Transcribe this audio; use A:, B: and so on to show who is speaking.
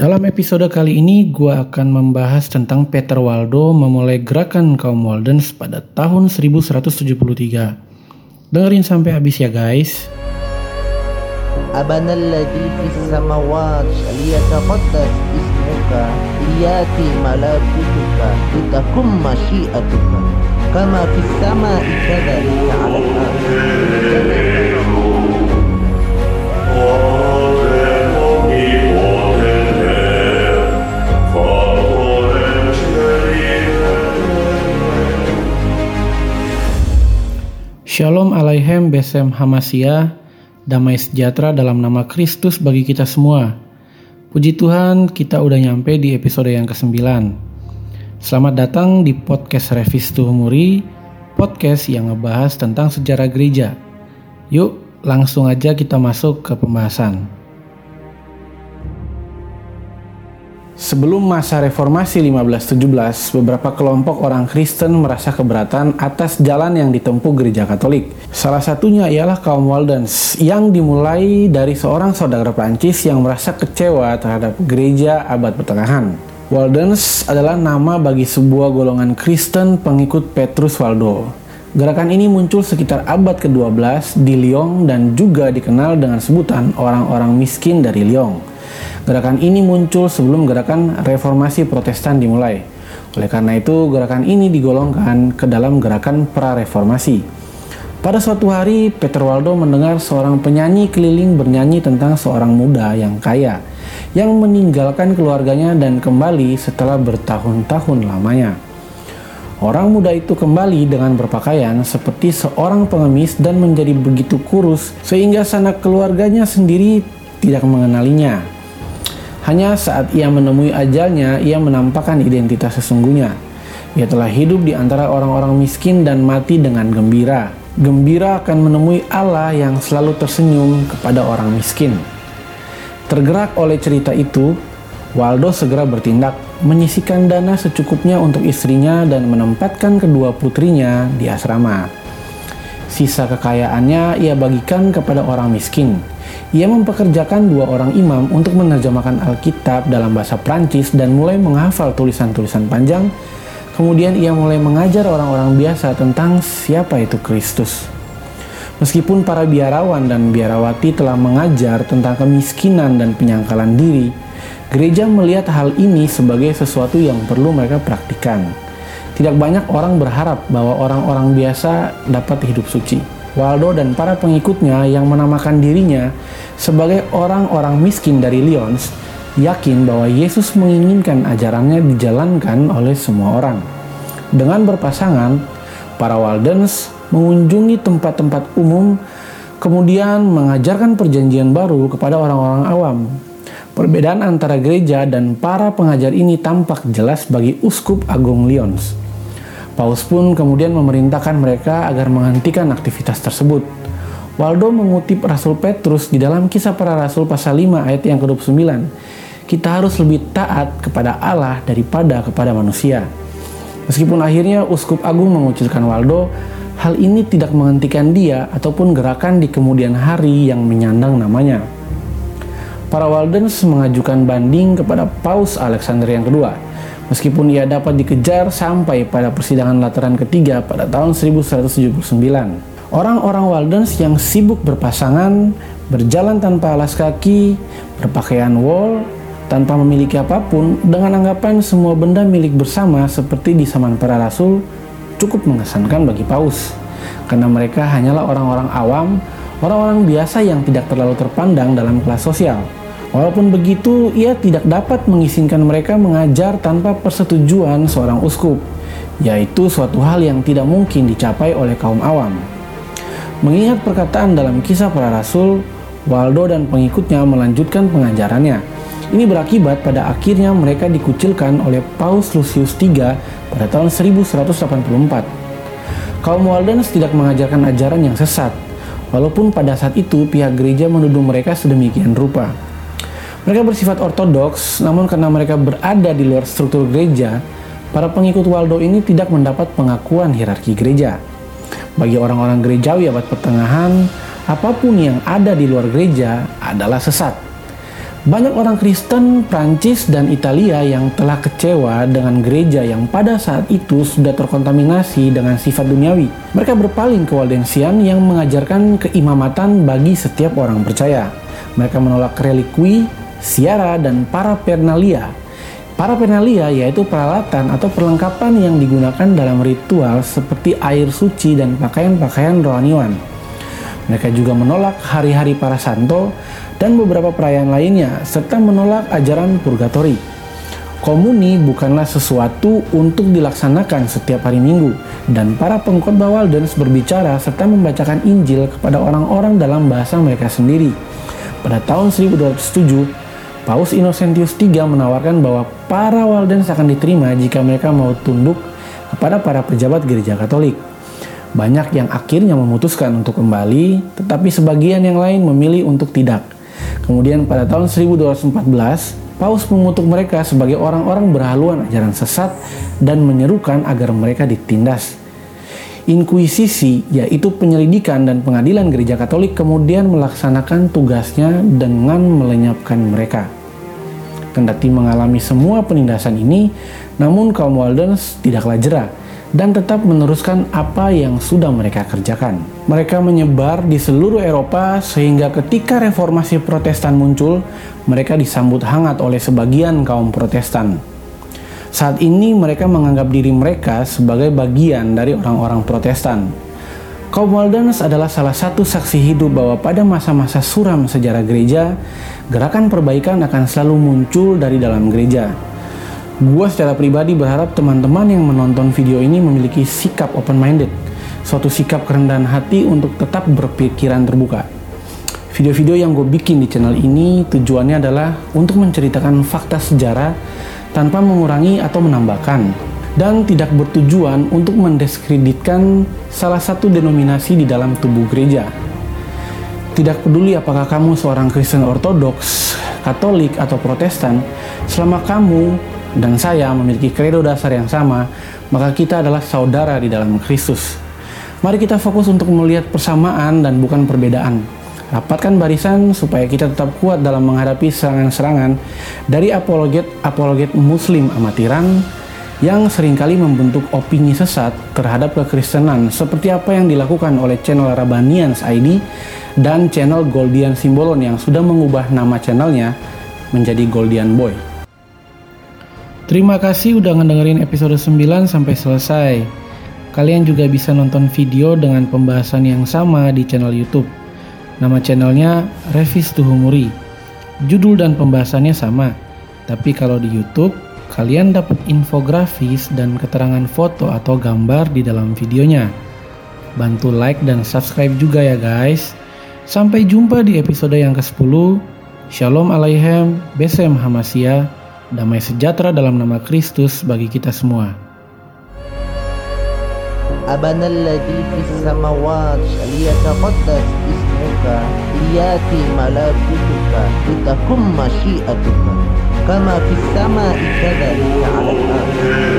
A: Dalam episode kali ini, gue akan membahas tentang Peter Waldo memulai gerakan kaum Waldens pada tahun 1173. Dengerin sampai habis ya guys.
B: أبنا الذي في السماوات ليتقدس اسمك ليأتي ملكوتك لتكن مشيئتك كما في السماء كذلك على الأرض
A: Shalom Alaihem Besem Hamasya, damai sejahtera dalam nama Kristus bagi kita semua. Puji Tuhan, kita udah nyampe di episode yang ke-9. Selamat datang di podcast Revis Tuhumuri, podcast yang ngebahas tentang sejarah gereja. Yuk, langsung aja kita masuk ke pembahasan. Sebelum masa reformasi 1517, beberapa kelompok orang Kristen merasa keberatan atas jalan yang ditempuh gereja Katolik. Salah satunya ialah kaum Waldens yang dimulai dari seorang saudara Prancis yang merasa kecewa terhadap gereja abad pertengahan. Waldens adalah nama bagi sebuah golongan Kristen pengikut Petrus Waldo. Gerakan ini muncul sekitar abad ke-12 di Lyon dan juga dikenal dengan sebutan orang-orang miskin dari Lyon. Gerakan ini muncul sebelum gerakan reformasi protestan dimulai. Oleh karena itu, gerakan ini digolongkan ke dalam gerakan pra-reformasi. Pada suatu hari, Peter Waldo mendengar seorang penyanyi keliling bernyanyi tentang seorang muda yang kaya, yang meninggalkan keluarganya dan kembali setelah bertahun-tahun lamanya. Orang muda itu kembali dengan berpakaian seperti seorang pengemis dan menjadi begitu kurus sehingga sanak keluarganya sendiri tidak mengenalinya. Hanya saat ia menemui ajalnya, ia menampakkan identitas sesungguhnya. Ia telah hidup di antara orang-orang miskin dan mati dengan gembira. Gembira akan menemui Allah yang selalu tersenyum kepada orang miskin. Tergerak oleh cerita itu, Waldo segera bertindak, menyisikan dana secukupnya untuk istrinya dan menempatkan kedua putrinya di asrama. Sisa kekayaannya ia bagikan kepada orang miskin ia mempekerjakan dua orang imam untuk menerjemahkan Alkitab dalam bahasa Prancis dan mulai menghafal tulisan-tulisan panjang. Kemudian ia mulai mengajar orang-orang biasa tentang siapa itu Kristus. Meskipun para biarawan dan biarawati telah mengajar tentang kemiskinan dan penyangkalan diri, gereja melihat hal ini sebagai sesuatu yang perlu mereka praktikkan. Tidak banyak orang berharap bahwa orang-orang biasa dapat hidup suci. Waldo dan para pengikutnya yang menamakan dirinya sebagai orang-orang miskin dari Lyons yakin bahwa Yesus menginginkan ajarannya dijalankan oleh semua orang. Dengan berpasangan, para Waldens mengunjungi tempat-tempat umum kemudian mengajarkan perjanjian baru kepada orang-orang awam. Perbedaan antara gereja dan para pengajar ini tampak jelas bagi Uskup Agung Lyons. Paus pun kemudian memerintahkan mereka agar menghentikan aktivitas tersebut. Waldo mengutip Rasul Petrus di dalam kisah para rasul pasal 5 ayat yang ke-29. Kita harus lebih taat kepada Allah daripada kepada manusia. Meskipun akhirnya Uskup Agung mengucilkan Waldo, hal ini tidak menghentikan dia ataupun gerakan di kemudian hari yang menyandang namanya. Para Waldens mengajukan banding kepada Paus Alexander yang kedua meskipun ia dapat dikejar sampai pada persidangan Lateran ketiga pada tahun 1179. Orang-orang Waldens yang sibuk berpasangan, berjalan tanpa alas kaki, berpakaian wol, tanpa memiliki apa pun, dengan anggapan semua benda milik bersama seperti di zaman para rasul, cukup mengesankan bagi Paus. Karena mereka hanyalah orang-orang awam, orang-orang biasa yang tidak terlalu terpandang dalam kelas sosial. Walaupun begitu, ia tidak dapat mengizinkan mereka mengajar tanpa persetujuan seorang uskup, yaitu suatu hal yang tidak mungkin dicapai oleh kaum awam. Mengingat perkataan dalam kisah para rasul, Waldo dan pengikutnya melanjutkan pengajarannya. Ini berakibat pada akhirnya mereka dikucilkan oleh Paus Lucius III pada tahun 1184. Kaum Waldens tidak mengajarkan ajaran yang sesat, walaupun pada saat itu pihak gereja menuduh mereka sedemikian rupa. Mereka bersifat ortodoks, namun karena mereka berada di luar struktur gereja, para pengikut Waldo ini tidak mendapat pengakuan hierarki gereja. Bagi orang-orang gerejawi abad pertengahan, apa pun yang ada di luar gereja adalah sesat. Banyak orang Kristen Prancis dan Italia yang telah kecewa dengan gereja yang pada saat itu sudah terkontaminasi dengan sifat duniawi. Mereka berpaling ke Waldensian yang mengajarkan keimamatan bagi setiap orang percaya. Mereka menolak relikui, siara, dan parapernalia. Parapernalia yaitu peralatan atau perlengkapan yang digunakan dalam ritual seperti air suci dan pakaian-pakaian rohaniwan. Mereka juga menolak hari-hari para santo dan beberapa perayaan lainnya, serta menolak ajaran purgatori. Komuni bukanlah sesuatu untuk dilaksanakan setiap hari Minggu, dan para pengkhotbah Waldens berbicara serta membacakan Injil kepada orang-orang dalam bahasa mereka sendiri. Pada tahun 1207, Paus Innocentius III menawarkan bahwa para Waldens akan diterima jika mereka mau tunduk kepada para pejabat gereja Katolik. Banyak yang akhirnya memutuskan untuk kembali, tetapi sebagian yang lain memilih untuk tidak. Kemudian pada tahun 1214, Paus mengutuk mereka sebagai orang-orang berhaluan ajaran sesat dan menyerukan agar mereka ditindas. Inkuisisi, yaitu penyelidikan dan pengadilan gereja Katolik, kemudian melaksanakan tugasnya dengan melenyapkan mereka. Kendati mengalami semua penindasan ini, namun kaum Waldens tidaklah jerah dan tetap meneruskan apa yang sudah mereka kerjakan. Mereka menyebar di seluruh Eropa sehingga ketika reformasi Protestan muncul, mereka disambut hangat oleh sebagian kaum Protestan. Saat ini mereka menganggap diri mereka sebagai bagian dari orang-orang Protestan. Kaum Waldeners adalah salah satu saksi hidup bahwa pada masa-masa suram sejarah gereja, gerakan perbaikan akan selalu muncul dari dalam gereja Gua secara pribadi berharap teman-teman yang menonton video ini memiliki sikap open-minded, suatu sikap kerendahan hati untuk tetap berpikiran terbuka. Video-video yang gue bikin di channel ini tujuannya adalah untuk menceritakan fakta sejarah tanpa mengurangi atau menambahkan, dan tidak bertujuan untuk mendiskreditkan salah satu denominasi di dalam tubuh gereja. Tidak peduli apakah kamu seorang Kristen Ortodoks, Katolik, atau Protestan, selama kamu dan saya memiliki kredo dasar yang sama, maka kita adalah saudara di dalam Kristus. Mari kita fokus untuk melihat persamaan dan bukan perbedaan. Rapatkan barisan supaya kita tetap kuat dalam menghadapi serangan-serangan dari apologet-apologet muslim amatiran yang sering kali membentuk opini sesat terhadap kekristenan seperti apa yang dilakukan oleh channel Rabanians ID dan channel Goldian Simbolon yang sudah mengubah nama channelnya menjadi Goldian Boy. Terima kasih udah ngedengerin episode 9 sampai selesai. Kalian juga bisa nonton video dengan pembahasan yang sama di channel YouTube. Nama channelnya Revis Tuhumuri. Judul dan pembahasannya sama, tapi kalau di YouTube kalian dapat infografis dan keterangan foto atau gambar di dalam videonya. Bantu like dan subscribe juga ya guys. Sampai jumpa di episode yang ke-10. Shalom alaihem, besem hamasia, damai sejahtera dalam nama Kristus bagi kita semua.
B: Abanalladhi fis samawat, liyataqaddas سمعك لياتي ملابسك لتكن مشيئتك. كما في السماء كذلك على الأرض.